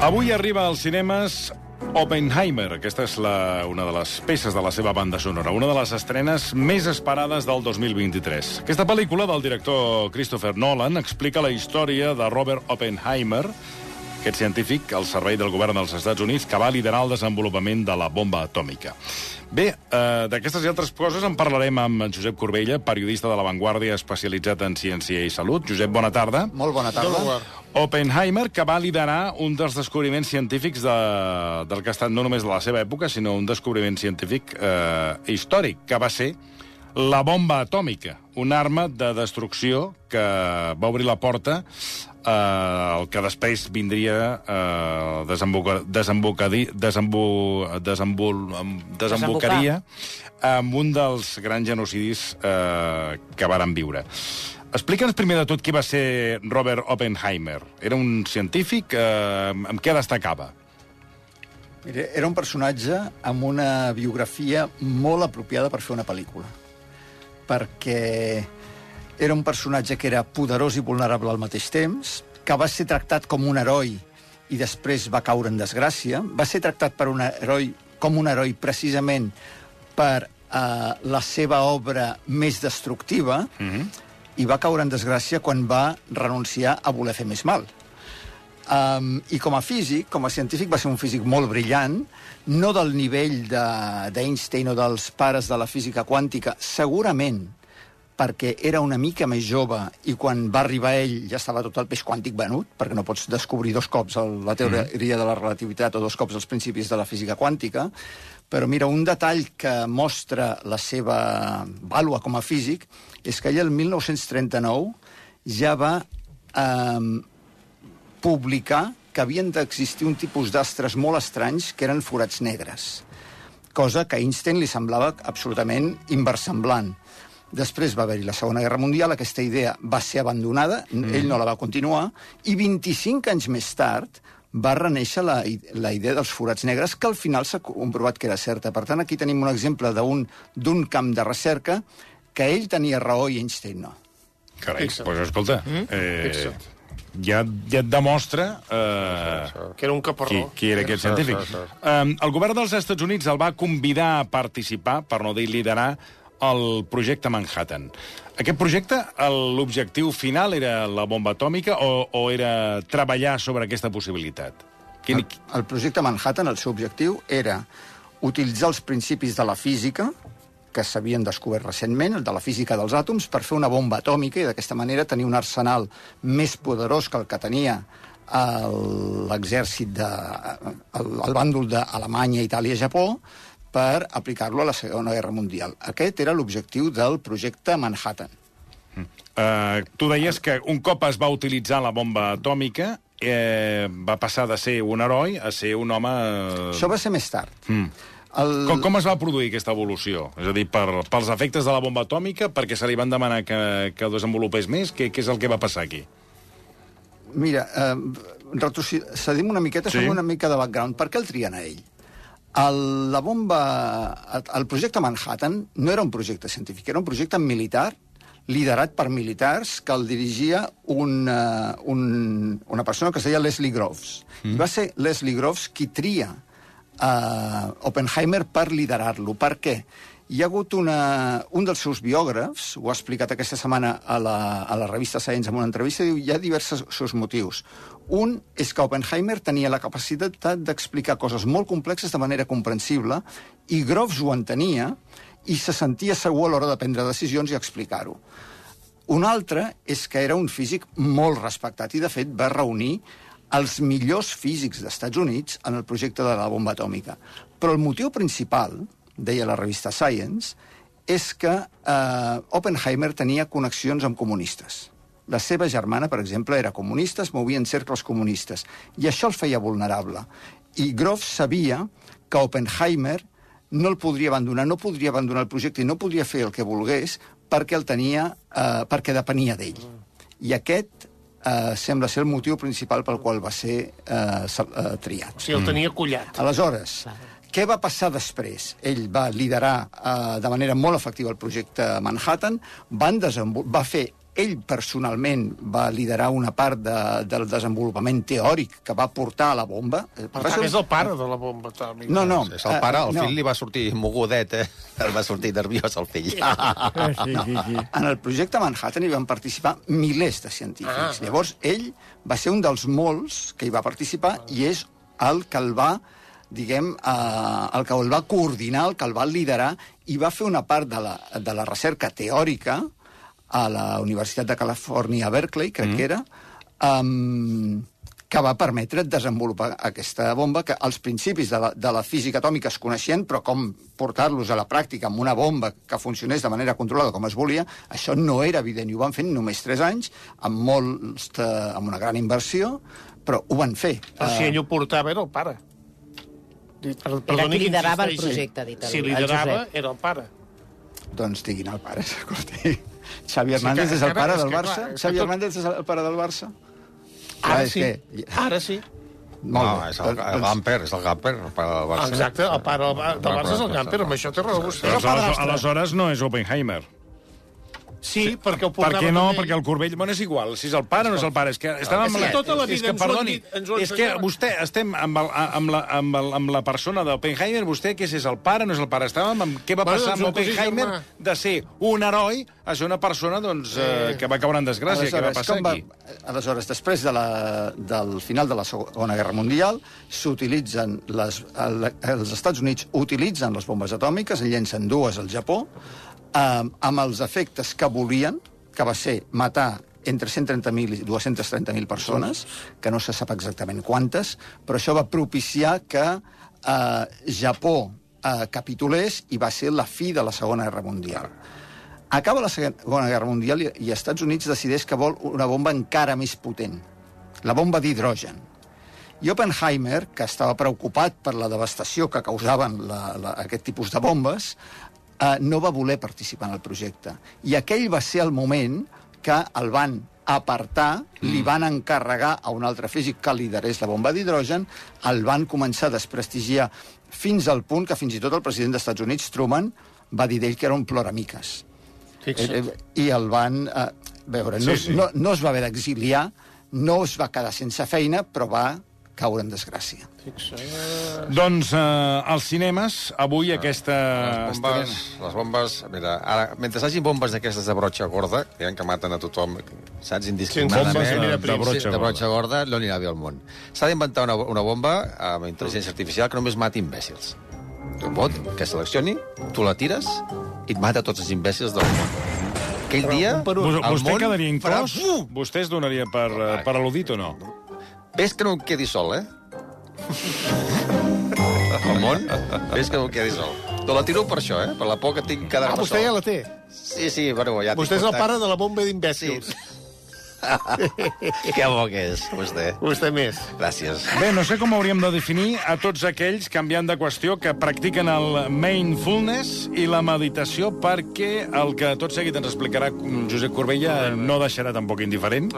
Avui arriba als cinemes Oppenheimer. Aquesta és la, una de les peces de la seva banda sonora, una de les estrenes més esperades del 2023. Aquesta pel·lícula del director Christopher Nolan explica la història de Robert Oppenheimer, aquest científic al servei del govern dels Estats Units que va liderar el desenvolupament de la bomba atòmica. Bé, eh, d'aquestes i altres coses en parlarem amb en Josep Corbella, periodista de La Vanguardia especialitzat en ciència i salut. Josep, bona tarda. Molt bona tarda. Oppenheimer, que va liderar un dels descobriments científics de, del que ha estat no només de la seva època, sinó un descobriment científic eh, històric, que va ser la bomba atòmica, una arma de destrucció que va obrir la porta eh, el que després vindria eh, desemboca, desembocadi, desembo, desembol, desembocaria amb un dels grans genocidis eh, que varen viure. Explica'ns primer de tot qui va ser Robert Oppenheimer. Era un científic? Eh, amb què destacava? Mira, era un personatge amb una biografia molt apropiada per fer una pel·lícula perquè era un personatge que era poderós i vulnerable al mateix temps, que va ser tractat com un heroi i després va caure en desgràcia. Va ser tractat per un heroi com un heroi precisament per uh, la seva obra més destructiva mm -hmm. i va caure en desgràcia quan va renunciar a voler fer més mal. Um, I com a físic, com a científic, va ser un físic molt brillant, no del nivell d'Einstein o dels pares de la física quàntica, segurament perquè era una mica més jove i quan va arribar ell ja estava tot el peix quàntic venut, perquè no pots descobrir dos cops el, la teoria mm. de la relativitat o dos cops els principis de la física quàntica, però mira, un detall que mostra la seva vàlua com a físic és que ell el 1939 ja va eh, publicar que havien d'existir un tipus d'astres molt estranys que eren forats negres, cosa que a Einstein li semblava absolutament inversemblant. Després va haver-hi la Segona Guerra Mundial, aquesta idea va ser abandonada, mm. ell no la va continuar, i 25 anys més tard va reneixer la, la idea dels forats negres, que al final s'ha comprovat que era certa. Per tant, aquí tenim un exemple d'un camp de recerca que ell tenia raó i Einstein no. Carai, doncs pues, escolta... Mm? Eh, ja, ja et demostra eh, que era un caparró. Qui, qui era aquest científic. Eh, el govern dels Estats Units el va convidar a participar, per no dir liderar, el projecte Manhattan. Aquest projecte, l'objectiu final era la bomba atòmica o, o era treballar sobre aquesta possibilitat? Quin... El, el projecte Manhattan, el seu objectiu era utilitzar els principis de la física, que s'havien descobert recentment, el de la física dels àtoms, per fer una bomba atòmica i d'aquesta manera tenir un arsenal més poderós que el que tenia l'exèrcit de... el, el bàndol d'Alemanya, Itàlia i Japó per aplicar-lo a la Segona Guerra Mundial. Aquest era l'objectiu del projecte Manhattan. Uh, tu deies que un cop es va utilitzar la bomba atòmica eh, va passar de ser un heroi a ser un home... Uh... Això va ser més tard. Mm. El... Com, com es va produir aquesta evolució? És a dir, per, pels efectes de la bomba atòmica, perquè se li van demanar que, que el desenvolupés més? Què, què és el que va passar aquí? Mira, eh, retrocedim una miqueta, sí? fem una mica de background. Per què el trien a ell? El, la bomba... El projecte Manhattan no era un projecte científic, era un projecte militar liderat per militars que el dirigia un, uh, un, una persona que es deia Leslie Groves. Mm. I va ser Leslie Groves qui tria uh, Oppenheimer per liderar-lo. Per què? Hi ha hagut una, un dels seus biògrafs, ho ha explicat aquesta setmana a la, a la revista Science en una entrevista, diu hi ha diversos seus motius. Un és que Oppenheimer tenia la capacitat d'explicar coses molt complexes de manera comprensible i Groves ho entenia i se sentia segur a l'hora de prendre decisions i explicar-ho. Un altre és que era un físic molt respectat i, de fet, va reunir els millors físics dels Estats Units en el projecte de la bomba atòmica. Però el motiu principal, deia la revista Science, és que eh, Oppenheimer tenia connexions amb comunistes. La seva germana, per exemple, era comunista, es movia en cercles comunistes, i això el feia vulnerable. I Groff sabia que Oppenheimer no el podria abandonar, no podria abandonar el projecte i no podria fer el que volgués perquè el tenia, eh, perquè depenia d'ell. I aquest eh, sembla ser el motiu principal pel qual va ser eh, eh, triat. O sigui, el tenia collat. Aleshores, què va passar després? Ell va liderar eh, de manera molt efectiva el projecte Manhattan, van va fer ell personalment va liderar una part de, del desenvolupament teòric que va portar a la bomba. Per Va tant, ser- és el pare de la bomba atòmica. No, no. És el pare, el eh, no. fill li va sortir mogudet, eh? El va sortir nerviós, el fill. Sí, sí, sí. En el projecte Manhattan hi van participar milers de científics. Ah. Llavors, ell va ser un dels molts que hi va participar i és el que el va diguem, eh, el que el va coordinar, el que el va liderar, i va fer una part de la, de la recerca teòrica a la Universitat de Califòrnia, a Berkeley, crec mm. que era, um, que va permetre desenvolupar aquesta bomba, que als principis de la, de la física atòmica es coneixien, però com portar-los a la pràctica amb una bomba que funcionés de manera controlada com es volia, això no era evident, i ho van fer en només 3 anys, amb, molts, de, amb una gran inversió, però ho van fer. Però si Eh, ell ho portava, era el pare. Per, Era qui que liderava el projecte, dit el- Si el liderava, Josep. era el pare. Doncs diguin el pare, escolti. Xavi que Hernández és el pare és del Barça? clar, Xavi tot- Hernández és el pare del Barça? Ara Clar, sí. que- Ara sí. No, Molt bé. és el, Doncs- el Gamper, és el Gamper, el pare del Barça. Exacte, el pare del del Barça és el Gamper, amb això té raó vostè. Doncs, aleshores no és Oppenheimer. Sí, perquè ho Per portava què no? també ell. Perquè el Corbell... Bueno, és igual, si és el pare o no és el pare. És que estàvem És amb que tota la és vida que, ens ho han perdoni, dit, ens ho han és que vostè, estem amb, el, amb, la, amb, la, amb, el, amb la persona d'Oppenheimer, vostè què és, és el pare o no és el pare? Estàvem amb què va Bueno, passar doncs amb cosí Oppenheimer germà. de ser un heroi a ser una persona doncs, eh, que va caure en desgràcia. Què va passar com aquí? aleshores, després de la, del final de la Segona Guerra Mundial, s'utilitzen les, el, els Estats Units utilitzen les bombes atòmiques, en llencen dues al Japó, eh, amb els efectes que volien, que va ser matar entre 130.000 i 230.000 persones, que no se sap exactament quantes, però això va propiciar que eh, Japó eh, capitulés i va ser la fi de la Segona Guerra Mundial. Acaba la Segona Guerra Mundial i, i Estats Units decideix que vol una bomba encara més potent, la bomba d'hidrogen. I Oppenheimer, que estava preocupat per la devastació que causaven la, la, aquest tipus de bombes, eh, no va voler participar en el projecte. I aquell va ser el moment que el van apartar, mm. li van encarregar a un altre físic que liderés la bomba d'hidrogen, el van començar a desprestigiar fins al punt que fins i tot el president dels Estats Units, Truman, va dir d'ell que era un ploramiques. Fixa't. Eh, eh, I el van... Eh, veure, no, Sí, sí, sí. sí. no, no es va haver d'exiliar, no es va quedar sense feina, però va caure en desgràcia. Doncs eh, als cinemes, avui aquesta... Les bombes, les bombes... Mira, ara, mentre hagin bombes d'aquestes de brotxa gorda, que, que maten a tothom, saps, indiscriminadament... bombes de- de brotxa de brotxa gorda, no anirà bé al món. S'ha d'inventar una, una bomba amb intel·ligència artificial que només mati imbècils. Un bot que seleccioni, tu la tires i et mata tots els imbècils del món. Aquell dia, un per un. Vostè món quedaria farà inclòs? bum! Vostè es donaria per, eh, per al·ludit o no? Ves que no em quedi sol, eh? El món, ves que no em quedi sol. Te la tiro per això, eh? Per la por que tinc cada Ah, vostè ja la té. Sí, sí, bueno, ja... Vostè és el pare de la bomba d'imbècils. Sí. Que bo que és, vostè. Vostè més. Gràcies. Bé, no sé com hauríem de definir a tots aquells, canviant de qüestió, que practiquen el mindfulness i la meditació, perquè el que tot seguit ens explicarà Josep Corbella no deixarà tampoc indiferent,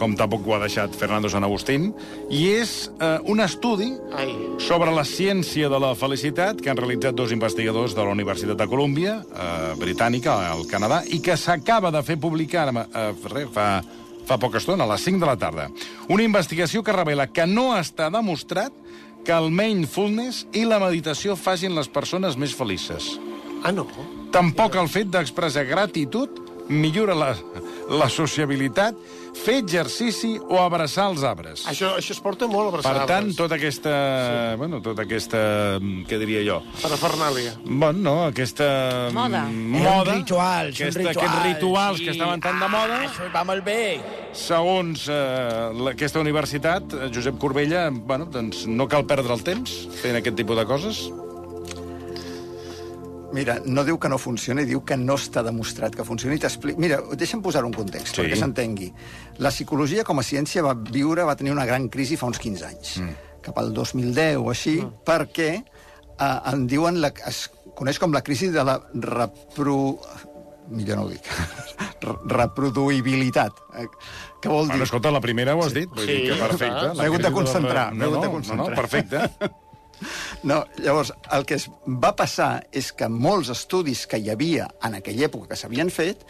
com tampoc ho ha deixat Fernando San Agustín, i és eh, un estudi Ai. sobre la ciència de la felicitat que han realitzat dos investigadors de la Universitat de Colúmbia, eh, britànica, al Canadà, i que s'acaba de fer publicar eh, fa, fa poca estona, a les 5 de la tarda. Una investigació que revela que no està demostrat que el mindfulness i la meditació facin les persones més felices. Ah, no? Tampoc el fet d'expressar gratitud millora la, la sociabilitat, fer exercici o abraçar els arbres. Això, això es porta molt a Per abraçar tant, arbres. tota aquesta... Sí. Bueno, tota aquesta... mm, Què diria jo? Parafernàlia. Bueno, no, aquesta... Moda. mm, Moda. rituals, són aquesta, rituals, Aquests rituals sí. que estaven tan de moda. Ah, això va molt bé. Segons eh, aquesta universitat, Josep Corbella, bueno, doncs no cal perdre el temps fent aquest tipus de coses. Mira, no diu que no funciona i diu que no està demostrat que funcioni. Mira, deixa'm posar un context Sí. perquè s'entengui. La psicologia com a ciència va viure, va tenir una gran crisi fa uns 15 anys, mm. cap al 2010 o així, mm. perquè eh, en diuen, la, es coneix com la crisi de la repro... millor no ho dic, Re- reproduïbilitat. Eh, Què vol dir? Bueno, escolta, la primera ho has dit. Vull Sí, dir que perfecte. La M'he hagut de concentrar, m'he No, hagut de no, concentrar. No, no, perfecte. No, llavors, el que es va passar és que molts estudis que hi havia en aquella època que s'havien fet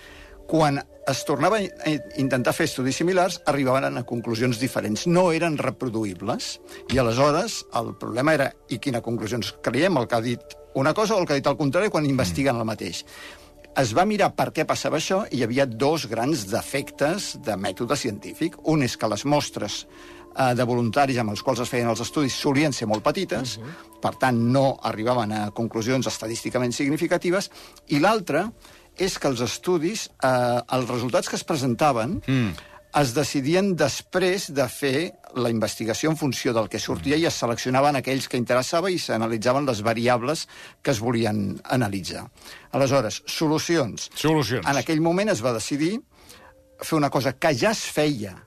quan es tornava a intentar fer estudis similars, arribaven a conclusions diferents. No eren reproduïbles. I aleshores el problema era i quina conclusions creiem, el que ha dit una cosa o el que ha dit el contrari quan investiguen el mateix. Es va mirar per què passava això i hi havia dos grans defectes de mètode científic. Un és que les mostres eh, de voluntaris amb els quals es feien els estudis solien ser molt petites, uh -huh. per tant no arribaven a conclusions estadísticament significatives, i l'altre és que els estudis, eh, els resultats que es presentaven, mm. es decidien després de fer la investigació en funció del que sortia i es seleccionaven aquells que interessava i s'analitzaven les variables que es volien analitzar. Aleshores, solucions. Solucions. En aquell moment es va decidir fer una cosa que ja es feia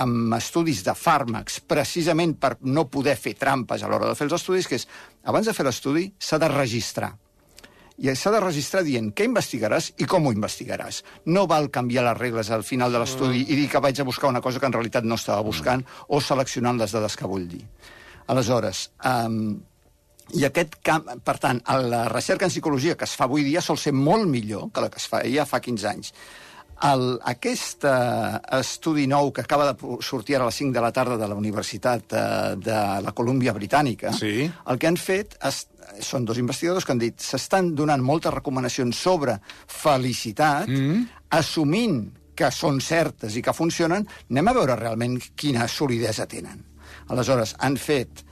amb estudis de fàrmacs, precisament per no poder fer trampes a l'hora de fer els estudis, que és, abans de fer l'estudi, s'ha de registrar i s'ha de registrar dient què investigaràs i com ho investigaràs. No val canviar les regles al final de l'estudi i dir que vaig a buscar una cosa que en realitat no estava buscant o seleccionant les dades que vull dir. Aleshores, um, i aquest camp, per tant, la recerca en psicologia que es fa avui dia sol ser molt millor que la que es feia fa 15 anys. El, aquest uh, estudi nou que acaba de sortir ara a les 5 de la tarda de la Universitat uh, de la Colúmbia Britànica, Sí. el que han fet és, són dos investigadors que han dit s'estan donant moltes recomanacions sobre felicitat, mm. assumint que són certes i que funcionen, anem a veure realment quina solidesa tenen. Aleshores, han fet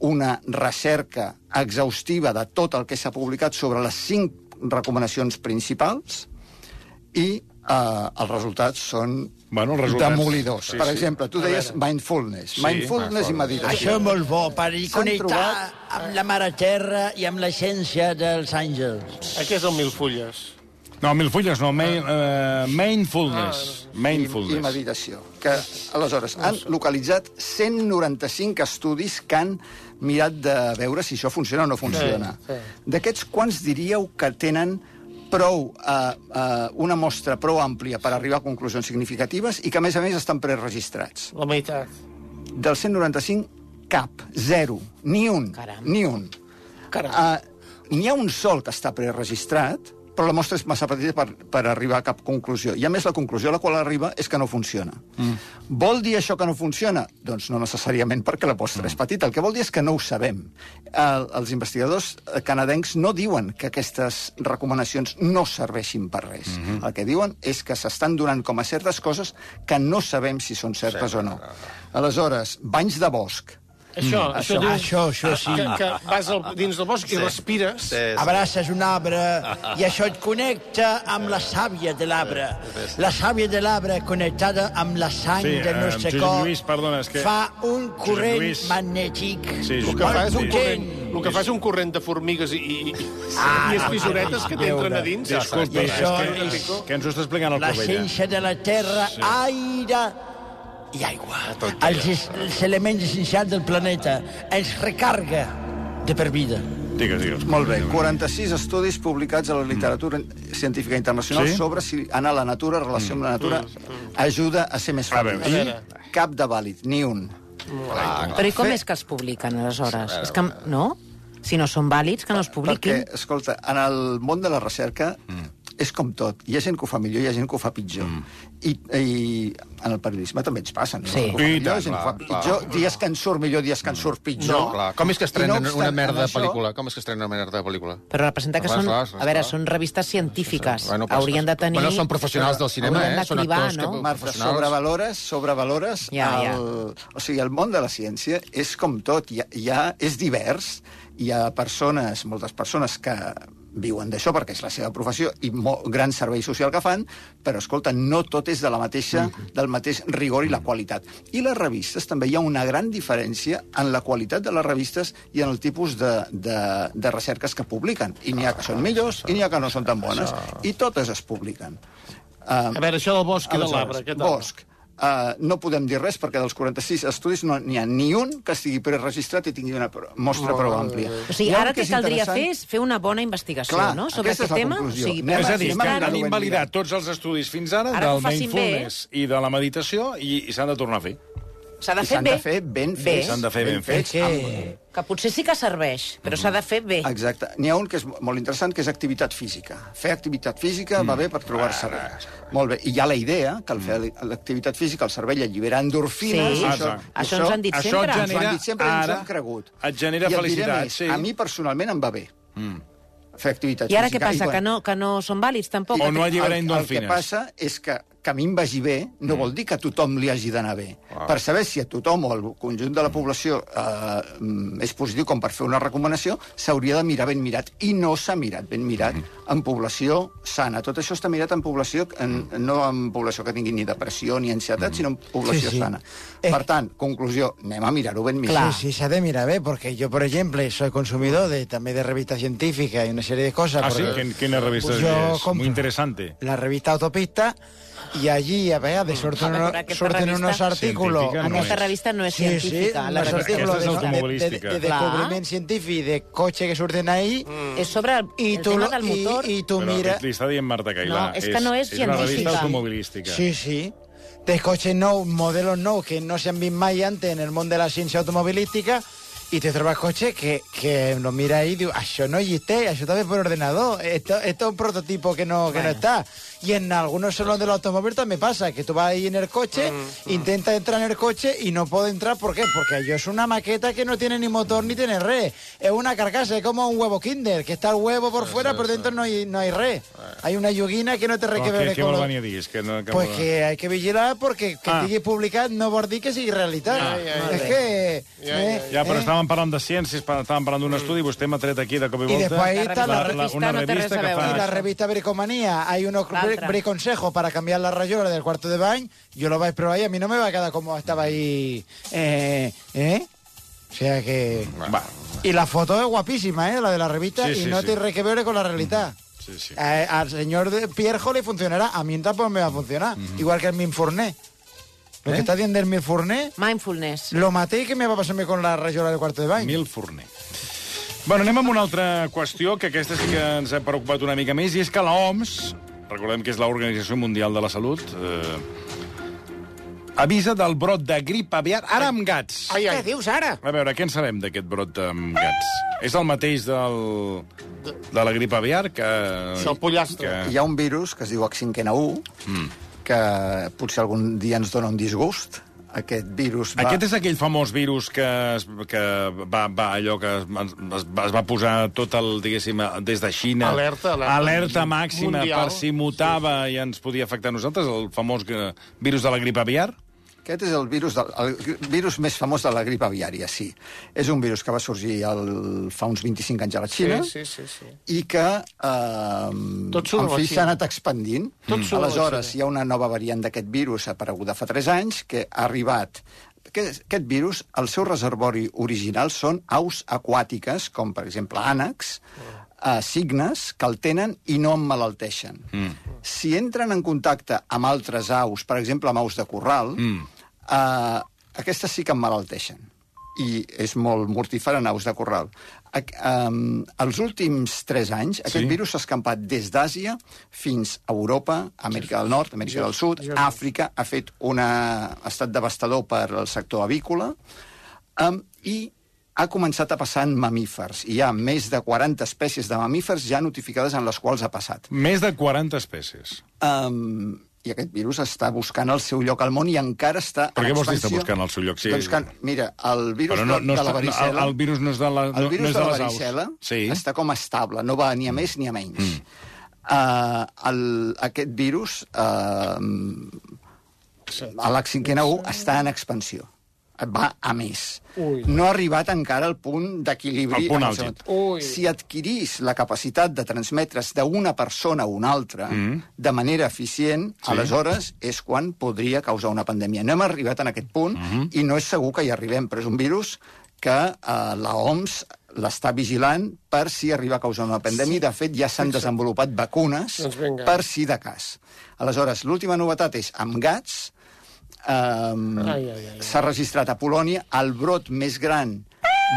una recerca exhaustiva de tot el que s'ha publicat sobre les cinc recomanacions principals i eh, els resultats són Bueno, els resultats- demolidors. sí, per sí. exemple, tu deies mindfulness. Sí, mindfulness i mindfulness. meditació. Això és molt bo, per connectar trobat- amb la Mare Terra i amb l'essència dels àngels. Aquí és el Milfulles. No, mil fulles no, main, uh, mainfulness. i, i Mainfulness. meditació. Que, aleshores, han localitzat 195 estudis que han mirat de veure si això funciona o no funciona. Sí, sí. D'aquests, quants diríeu que tenen prou, eh, eh, una mostra prou àmplia per arribar a conclusions significatives i que, a més a més, estan preregistrats? La meitat. Del 195, cap, zero, ni un, Caram. ni un. Caram. Uh, N'hi ha un sol que està preregistrat, però la mostra és massa petita per, per arribar a cap conclusió. I, a més, la conclusió a la qual arriba és que no funciona. Mm. Vol dir això que no funciona? Doncs no necessàriament perquè la mostra mm. és petita. El que vol dir és que no ho sabem. El, els investigadors canadencs no diuen que aquestes recomanacions no serveixin per res. Mm -hmm. El que diuen és que s'estan donant com a certes coses que no sabem si són certes Sí, o no. Aleshores, banys de bosc. Això, Mm, això, això, diu- això, això sí. Que, que vas al, dins del bosc i respires. Sí, sí. Abraces un arbre i això et connecta amb la sàvia de l'arbre. La sàvia de l'arbre connectada amb la sang Sí, del eh, nostre Josep cor Lluís, perdona, és que- fa un corrent Lluís. magnètic. Sí, El que fa és un corrent, el que fa és un corrent de formigues i, i, i espisoretes que t'entren a dins. Disculpi, I és això que, és- és que ens ho està explicant el Corbella. L'essència de la terra, Sí. aire i aigua. Els, es- els elements essencials del planeta ens recarga de per vida. Digues, digues. Molt bé, 46 estudis publicats a la literatura científica internacional Sí? sobre si anar a la natura, relació amb la natura, ajuda a ser més A veure, feliç. a veure. Cap de vàlid, ni un. Però i com és que els publiquen, aleshores? És que, no? Si no són vàlids, que no els publiquin. Perquè, escolta, en el món de la recerca és com tot. Hi ha gent que ho fa millor i hi ha gent que ho fa pitjor. I, I en el periodisme també ens passa, no? Sí. Que ho fa I millor, tant, gent que ho clar, fa pitjor. Dies que en surt millor, dies que en surt pitjor. No, clar. Com és que estrenen no obstant, una merda de això- pel·lícula? Com és que estrenen una merda de pel·lícula? Però representa que Clar, són... clar, clar, A veure, clar. són revistes científiques. Bueno, però Haurien de tenir... Bueno, són professionals del cinema, eh? de Són actors que... no? Marta, professionals. sobrevalores, sobrevalores Ja, ja. el... O sigui, el món de la ciència és com tot, hi ha, és divers, hi ha persones, moltes persones que viuen d'això perquè és la seva professió i molt gran servei social que fan, però, escolta, no tot és de la mateixa, Mm. del mateix rigor i la qualitat. I les revistes també hi ha una gran diferència en la qualitat de les revistes i en el tipus de, de, de recerques que publiquen. I n'hi ha que són millors i n'hi ha que no són tan bones. I totes es publiquen. Uh, A veure, això del bosc i de Aleshores, l'arbre, què tal? Bosc. Uh, no podem dir res perquè dels 46 estudis no n'hi ha ni un que estigui preregistrat i tingui una mostra prou àmplia. O sigui, ara el que caldria interessant- fer és fer una bona investigació, Clar, no?, sobre aquest tema. conclusió. O sigui, Anem És a dir, que han invalidat tots els estudis fins ara Ara del facin bé. mindfulness i de la meditació i, i s'han de tornar a fer. S'ha de I fer s'han bé. de fer ben fets. S'han de fer ben fets. Que... Que potser sí que serveix, però s'ha de fer bé. Exacte. N'hi ha un que és molt interessant, que és activitat física. Fer activitat física va bé per trobar-se bé. Molt bé. I hi ha la idea que al fer l'activitat física el cervell allibera endorfines. Sí. i Exacte. Això ens han dit Això sempre. et Ens ho genera- han dit sempre i ens ara hem cregut. et genera I felicitat, més, sí. A mi personalment em va bé. Fer activitat I ara què física. passa? quan- Que no, que no són vàlids, tampoc? O no allibera el, el endorfines. que passa és que, que a mi em vagi bé no vol dir que a tothom li hagi d'anar bé. Per saber si a tothom o al conjunt de la població eh, mm, és positiu com per fer una recomanació, s'hauria de mirar ben mirat. I no s'ha mirat ben mirat en població sana. Tot això està mirat en població, en, no en població que tingui ni depressió ni ansietat, sinó en població Sí, sí. sana. Eh. Per tant, conclusió, anem a mirar-ho ben mirat. Sí, sí, se ha de mirar bé, porque yo, por ejemplo, soy consumidor de, también de revistas científicas y una serie de cosas. Ah, sí? Quina revista Pues és? compro. Muy interesante. La revista Autopista, y allí, a ver, de surten, uno- surten revista- unos artículos... Científica no Aquesta és. revista no és Sí, sí, científica. la unos revista artículos és de, de, de, de Clar. descubriment científic de coche que surten ahí És sobre el, y el tú, tema del y, motor. y tú Però mira... li està dient Marta Cailà. No, és que no és És una revista científica. automobilística. Sí, sí. De coches no, modelos no, que no se han visto mai antes en el món de la ciència automobilística i te trobes cotxes que, que lo mira ahí y diu, això no existe, això està fet por ordenador, esto, esto es un prototipo que no, que no está. Y en algunos salones del automóvil también pasa, que tú vas ahí en el coche, intentas entrar en el coche y no puedo entrar, ¿por qué? Porque yo es una maqueta que no tiene ni motor ni tiene red. Es una carcasa, es como un huevo Kinder, que está el huevo por fuera, pero dentro no hay, no hay red. Hay una yoguina que no te requiere lo- venir a dir? És que no, que pues vol- que hay que vigilar porque que Ah. estigui publicat no vol dir que sigui realitat. Ja, ja, ja. és que... Ja, eh, Ja, però eh, estàvem parlant de ciències, estàvem parlant d'un estudi, vostè m'ha tret aquí de cop i I volta... després ahí está la, La revista una no té res revista a que veure. fa... y la revista Bricomanía. Hay unos La bri- otra. briconsejos para cambiar la rayola del cuarto de baño. Yo lo vais a probar y a mí no me va a quedar como estaba ahí. Eh, ¿eh? O sea que... Va, Y la foto es guapísima, ¿eh? La de la revista. Sí, y sí, no sí. tiene res que ver con la realidad. sí, sí. Eh, al señor de Pierjo le funcionará, a mí tampoco me va a funcionar. Igual que el Minfourné. Lo ¿Eh? que está haciendo el Minfourné, Mindfulness. lo maté y que me va a pasarme con la rayola del cuarto de baño. Mil Forner. Bueno, anem amb una altra qüestió, que aquesta sí que ens ha preocupat una mica més, i és que l'OMS, recordem que és l'Organització Mundial de la Salut, eh, avisa del brot de grip aviar, ara amb gats. Ai, ai. Què dius ara? A veure, què en sabem d'aquest brot amb gats? És el mateix del, de la grip aviar que... El pollastre. Que... Hi ha un virus que es diu H5N1, Mm. Que potser algun dia ens dona un disgust. Aquest virus va... Aquest és aquell famós virus que, es, que va, va allò que es, es, va- es va posar tot el, diguéssim, des de Xina. Alerta, alerta alerta màxima mundial. per si mutava i ens podia afectar a nosaltres, el famós que, virus de la grip aviar. Aquest és el virus, del, el virus més famós de la grip aviària, sí. És un virus que va sorgir el, fa uns 25 anys a la Xina Sí, sí, sí, sí. i que eh, Tot en fi s'ha anat expandint. Tot la Aleshores, hi ha una nova variant d'aquest virus apareguda fa 3 anys que ha arribat aquest, aquest virus, el seu reservori original són aus aquàtiques, com per exemple ànecs, eh, cignes, que el tenen i no emmalalteixen. Mm. Si entren en contacte amb altres aus, per exemple amb aus de corral, mm. Eh, aquestes sí que emmalalteixen i és molt mortífer en aus de corral. Ac- Um, els últims 3 anys, aquest Sí. virus s'ha escampat des d'Àsia fins a Europa, Amèrica del Nord, Amèrica del Sud, Àfrica, ha fet una... ha estat devastador per al sector avícola, um, i ha començat a passar en mamífers. Hi ha més de 40 espècies de mamífers ja notificades en les quals ha passat. Més de 40 espècies. Um, I aquest virus està buscant el seu lloc al món i encara està Per en què vols dir està buscant el seu lloc? Sí. Doncs que, mira, el virus Però no, de, no de la varicela... el, el virus no és de la, no, el virus no és de la les aus. varicela Sí. està com estable, no va ni a més ni a menys. Mm. Uh, el, aquest virus, uh, l'H5N1, està en expansió. Va a més. Ui. No ha arribat encara al punt d'equilibri. Si adquirís la capacitat de transmetre's d'una persona a una altra mm. de manera eficient, Sí. aleshores és quan podria causar una pandèmia. No hem arribat en aquest punt mm. -hmm. i no és segur que hi arribem, però és un virus que eh, la OMS l'està vigilant per si arriba a causar una pandèmia. Sí. De fet, ja s'han desenvolupat vacunes Doncs vinga. per si de cas. Aleshores, l'última novetat és amb gats. Ai. S'ha registrat a Polònia el brot més gran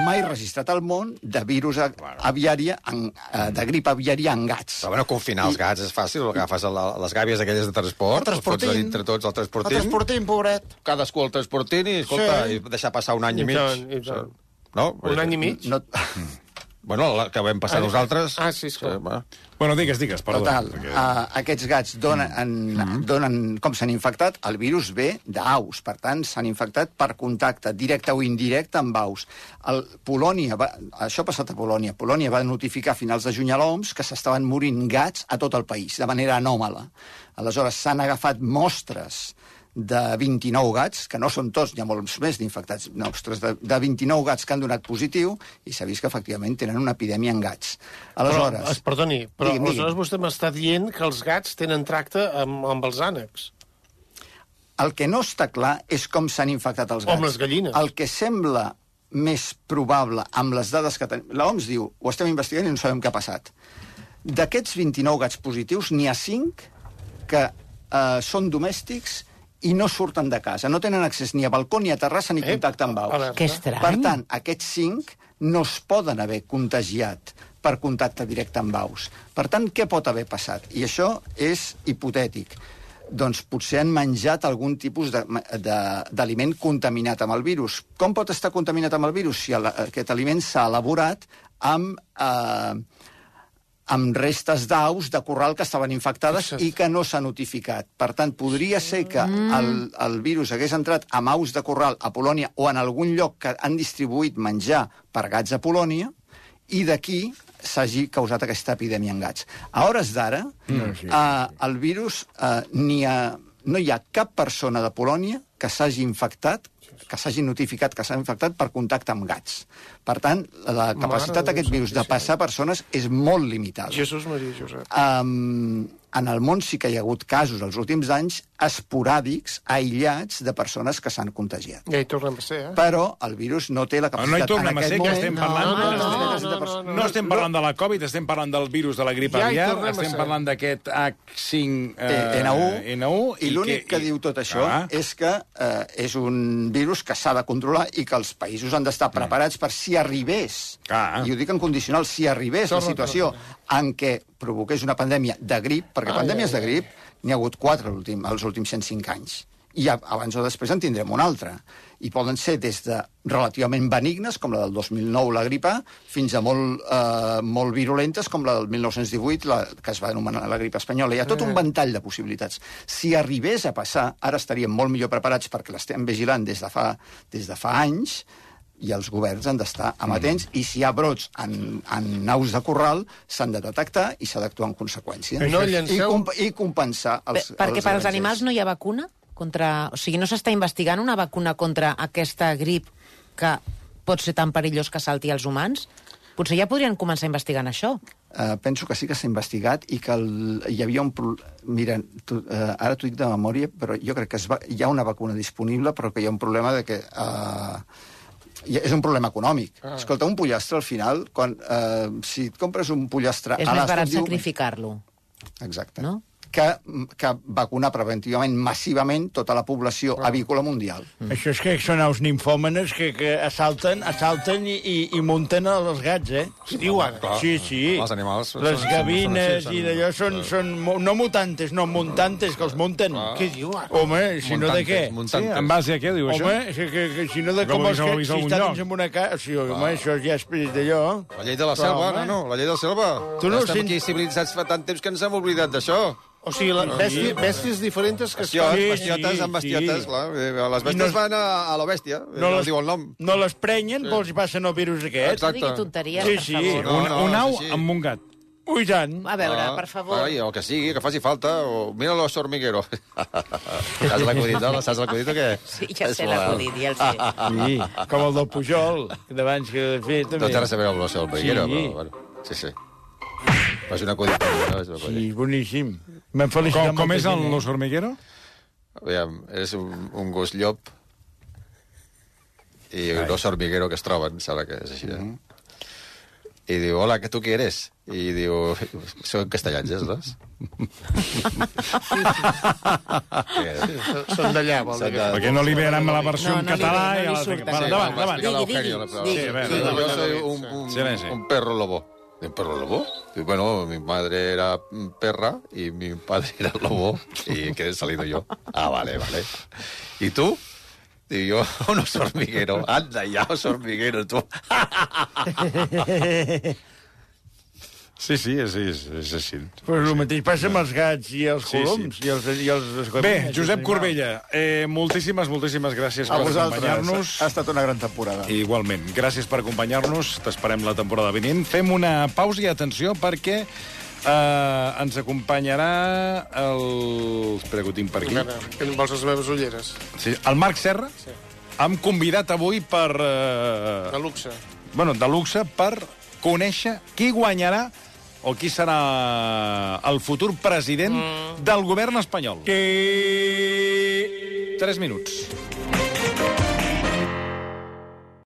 mai registrat al món de virus a- aviària, en, eh, de grip aviària en gats. Però bueno, confinar els gats és fàcil, agafes la, les gàbies aquelles de transport, El transportín. els fots dintre tots el El transportín, transportín, pobret. cadascú el transportín i, escolta, Sí. i deixar passar un any i, I mig. tant, i tant. No? Un any i mig? No, Bueno, la que vam passar Ah, nosaltres... ah, sí, esclar. bueno. Bueno, digues, digues, perdó. Total, perquè- uh, aquests gats donen, en, donen com s'han infectat, el virus ve d'aus, per tant, s'han infectat per contacte, directe o indirecte amb aus. El, Polònia, va, això ha passat a Polònia, Polònia va notificar a finals de juny a l'OMS que s'estaven morint gats a tot el país, de manera anòmala. Aleshores, s'han agafat mostres de 29 gats, que no són tots, hi ha molts més d'infectats, no, ostres, de, de 29 gats que han donat positiu i s'ha vist que efectivament tenen una epidèmia en gats. Aleshores... Però, es, perdoni, però Digui'm, digui'm. aleshores vostè m'està dient que els gats tenen tracte amb, amb els ànecs. El que no està clar és com s'han infectat els O gats. amb les gallines. El que sembla més probable amb les dades que tenim... L'OMS diu, ho estem investigant i no sabem què ha passat. D'aquests 29 gats positius, n'hi ha 5 que eh, són domèstics i no surten de casa. No tenen accés ni a balcó, ni a terrassa, ni Eh, contacte amb aus. Que estrany. Per tant, aquests 5 no es poden haver contagiat per contacte directe amb aus. Per tant, què pot haver passat? I això és hipotètic. Doncs potser han menjat algun tipus de- de- d'aliment contaminat amb el virus. Com pot estar contaminat amb el virus si el, aquest aliment s'ha elaborat amb... Eh, amb restes d'aus de corral que estaven infectades Fixa't. i que no s'ha notificat. Per tant, podria ser que el, el virus hagués entrat amb aus de corral a Polònia o en algun lloc que han distribuït menjar per gats a Polònia i d'aquí s'hagi causat aquesta epidèmia en gats. A hores d'ara, No, sí. eh, el virus, eh, ni ha, no hi ha cap persona de Polònia que s'hagi infectat que s'hagi notificat que s'ha infectat per contacte amb gats. Per tant, la capacitat d'aquest virus de passar persones és molt limitada. Jesús Maria Josep. Um, en el món sí que hi ha hagut casos els últims anys esporàdics, aïllats, de persones que s'han contagiat. Ja hi tornem a ser, eh? Però el virus no té la Però no hi capacitat tornem a ser, que moment... estem No, parlant... no, estem- no, no, no, No estem parlant de la Covid, estem parlant del virus de la grip Ja aviar, estem parlant d'aquest H5... Eh, Eh, N1, N1 i l'únic que, diu tot això Ah, és que eh, és un virus que s'ha de controlar i que els països han d'estar preparats per si arribés, Ah. i ho dic en condicional, si arribés la Torna, situació en què provoqués una pandèmia de grip, perquè pandèmies de grip n'hi ha hagut quatre l'últim- els últims 105 anys. I abans o després en tindrem una altra. I poden ser des de relativament benignes, com la del 2009, la grip A, fins a molt, eh, molt virulentes, com la del 1918, la, que es va anomenar la grip espanyola. Hi ha tot un ventall de possibilitats. Si arribés a passar, ara estaríem molt millor preparats perquè l'estem vigilant des de fa, des de fa anys, i els governs han d'estar amatents i si hi ha brots en, en naus de corral s'han de detectar i s'ha d'actuar en conseqüència. No I, llanceu- comp I compensar els, Per, perquè els per als animals no hi ha vacuna? Contra... O sigui, no s'està investigant una vacuna contra aquesta grip que pot ser tan perillós que salti als humans? Potser ja podrien començar investigant això. Uh, penso que sí que s'ha investigat i que el, hi havia un... pro- Mira, tu, uh, ara t'ho dic de memòria, però jo crec que es va, hi ha una vacuna disponible, però que hi ha un problema de que... Uh, és un problema econòmic. Ah. Escolta, un pollastre, al final, quan, uh, si et compres un pollastre... És a més barat diu- sacrificar-lo. Exacte. No? Que, que vacunar preventivament massivament tota la població avícola mundial. Això és que són aus ninfòmenes que, que assalten, assalten i, i, i munten els gats, eh? Es diu ara. Clar. Sí, sí. Els animals són- Les són- gavines són així, i d'allò són, són, mo- no mutantes, no muntantes, que els munten. Què diu ara? Home, si no de què? Sí, Muntantes. en base a què diu això? Home, que, que, que, si no de com els vist si està lloc. dins en una casa... Sí, home, això ja és d'allò. La llei de la Però, selva, home. no, no, la llei de la selva. Tu no estem sents- aquí civilitzats fa tant temps que ens hem oblidat d'això. O sigui, la, bèsties, bèsties diferents que Bestiotes, Sí, bestiotes sí, amb bestiotes, sí. clar. Eh, Les bèsties no- van a, a la bèstia, no No les... diu el nom. no les prenyen, però els hi passen el virus aquest. Exacte. No digui tonteries, Sí, per sí. favor. No, un, no, un au sí, sí. amb un gat. Ui, tant. A veure, Ah, per favor. Ai, o que sigui, que faci falta. O... Mira los hormiguero. saps l'acudit, no? Saps l'acudit o què? Sí, ja És sé l'acudit, ja el sé. Sí, com el del Pujol, que d'abans que de fet No també. té res a veure amb l'osso hormiguero, Sí. però bueno. Sí, sí. Fas un acudit. No? És un acudit. Sí, boníssim. M'hem felicitat Com, com és el eh? Los Hormiguero? Aviam, és un, un gos llop i un os hormiguero que es troben, sembla que és així. Eh? I diu, hola, que tu qui eres? I diu, soy castellans, no? Són d'allà, vol dir. Són de- que- Perquè no li veiem la versió No, en no li català ve, no i li. Va, Sí, endavant, va, endavant. Digui, digui. Sí, a veure, yo soy un, un, un perro lobo. ¿Un perro lobo? Y bueno, mi madre era perra y mi padre era lobo y que he salido yo. Ah, vale, vale. ¿Y tú? Y yo, un oso hormiguero. Anda ya, oso hormiguero, tú. Sí, sí, és, és, és així. Però el mateix passa amb els gats i els Sí, sí. coloms i els, i els Bé. Josep Corbella, eh, moltíssimes, moltíssimes gràcies A per acompanyar-nos. Ha estat una gran temporada. Igualment, gràcies per acompanyar-nos. T'esperem la temporada vinent. Fem una pausa i atenció perquè eh, ens acompanyarà el... Espera, que ho tinc per aquí. A veure, que em vols les meves ulleres? Sí, el Marc Serra. Sí. Hem convidat avui per... Eh, De luxe. bueno, de luxe per conèixer qui guanyarà o qui serà el futur president mm. del govern espanyol. Tres minuts.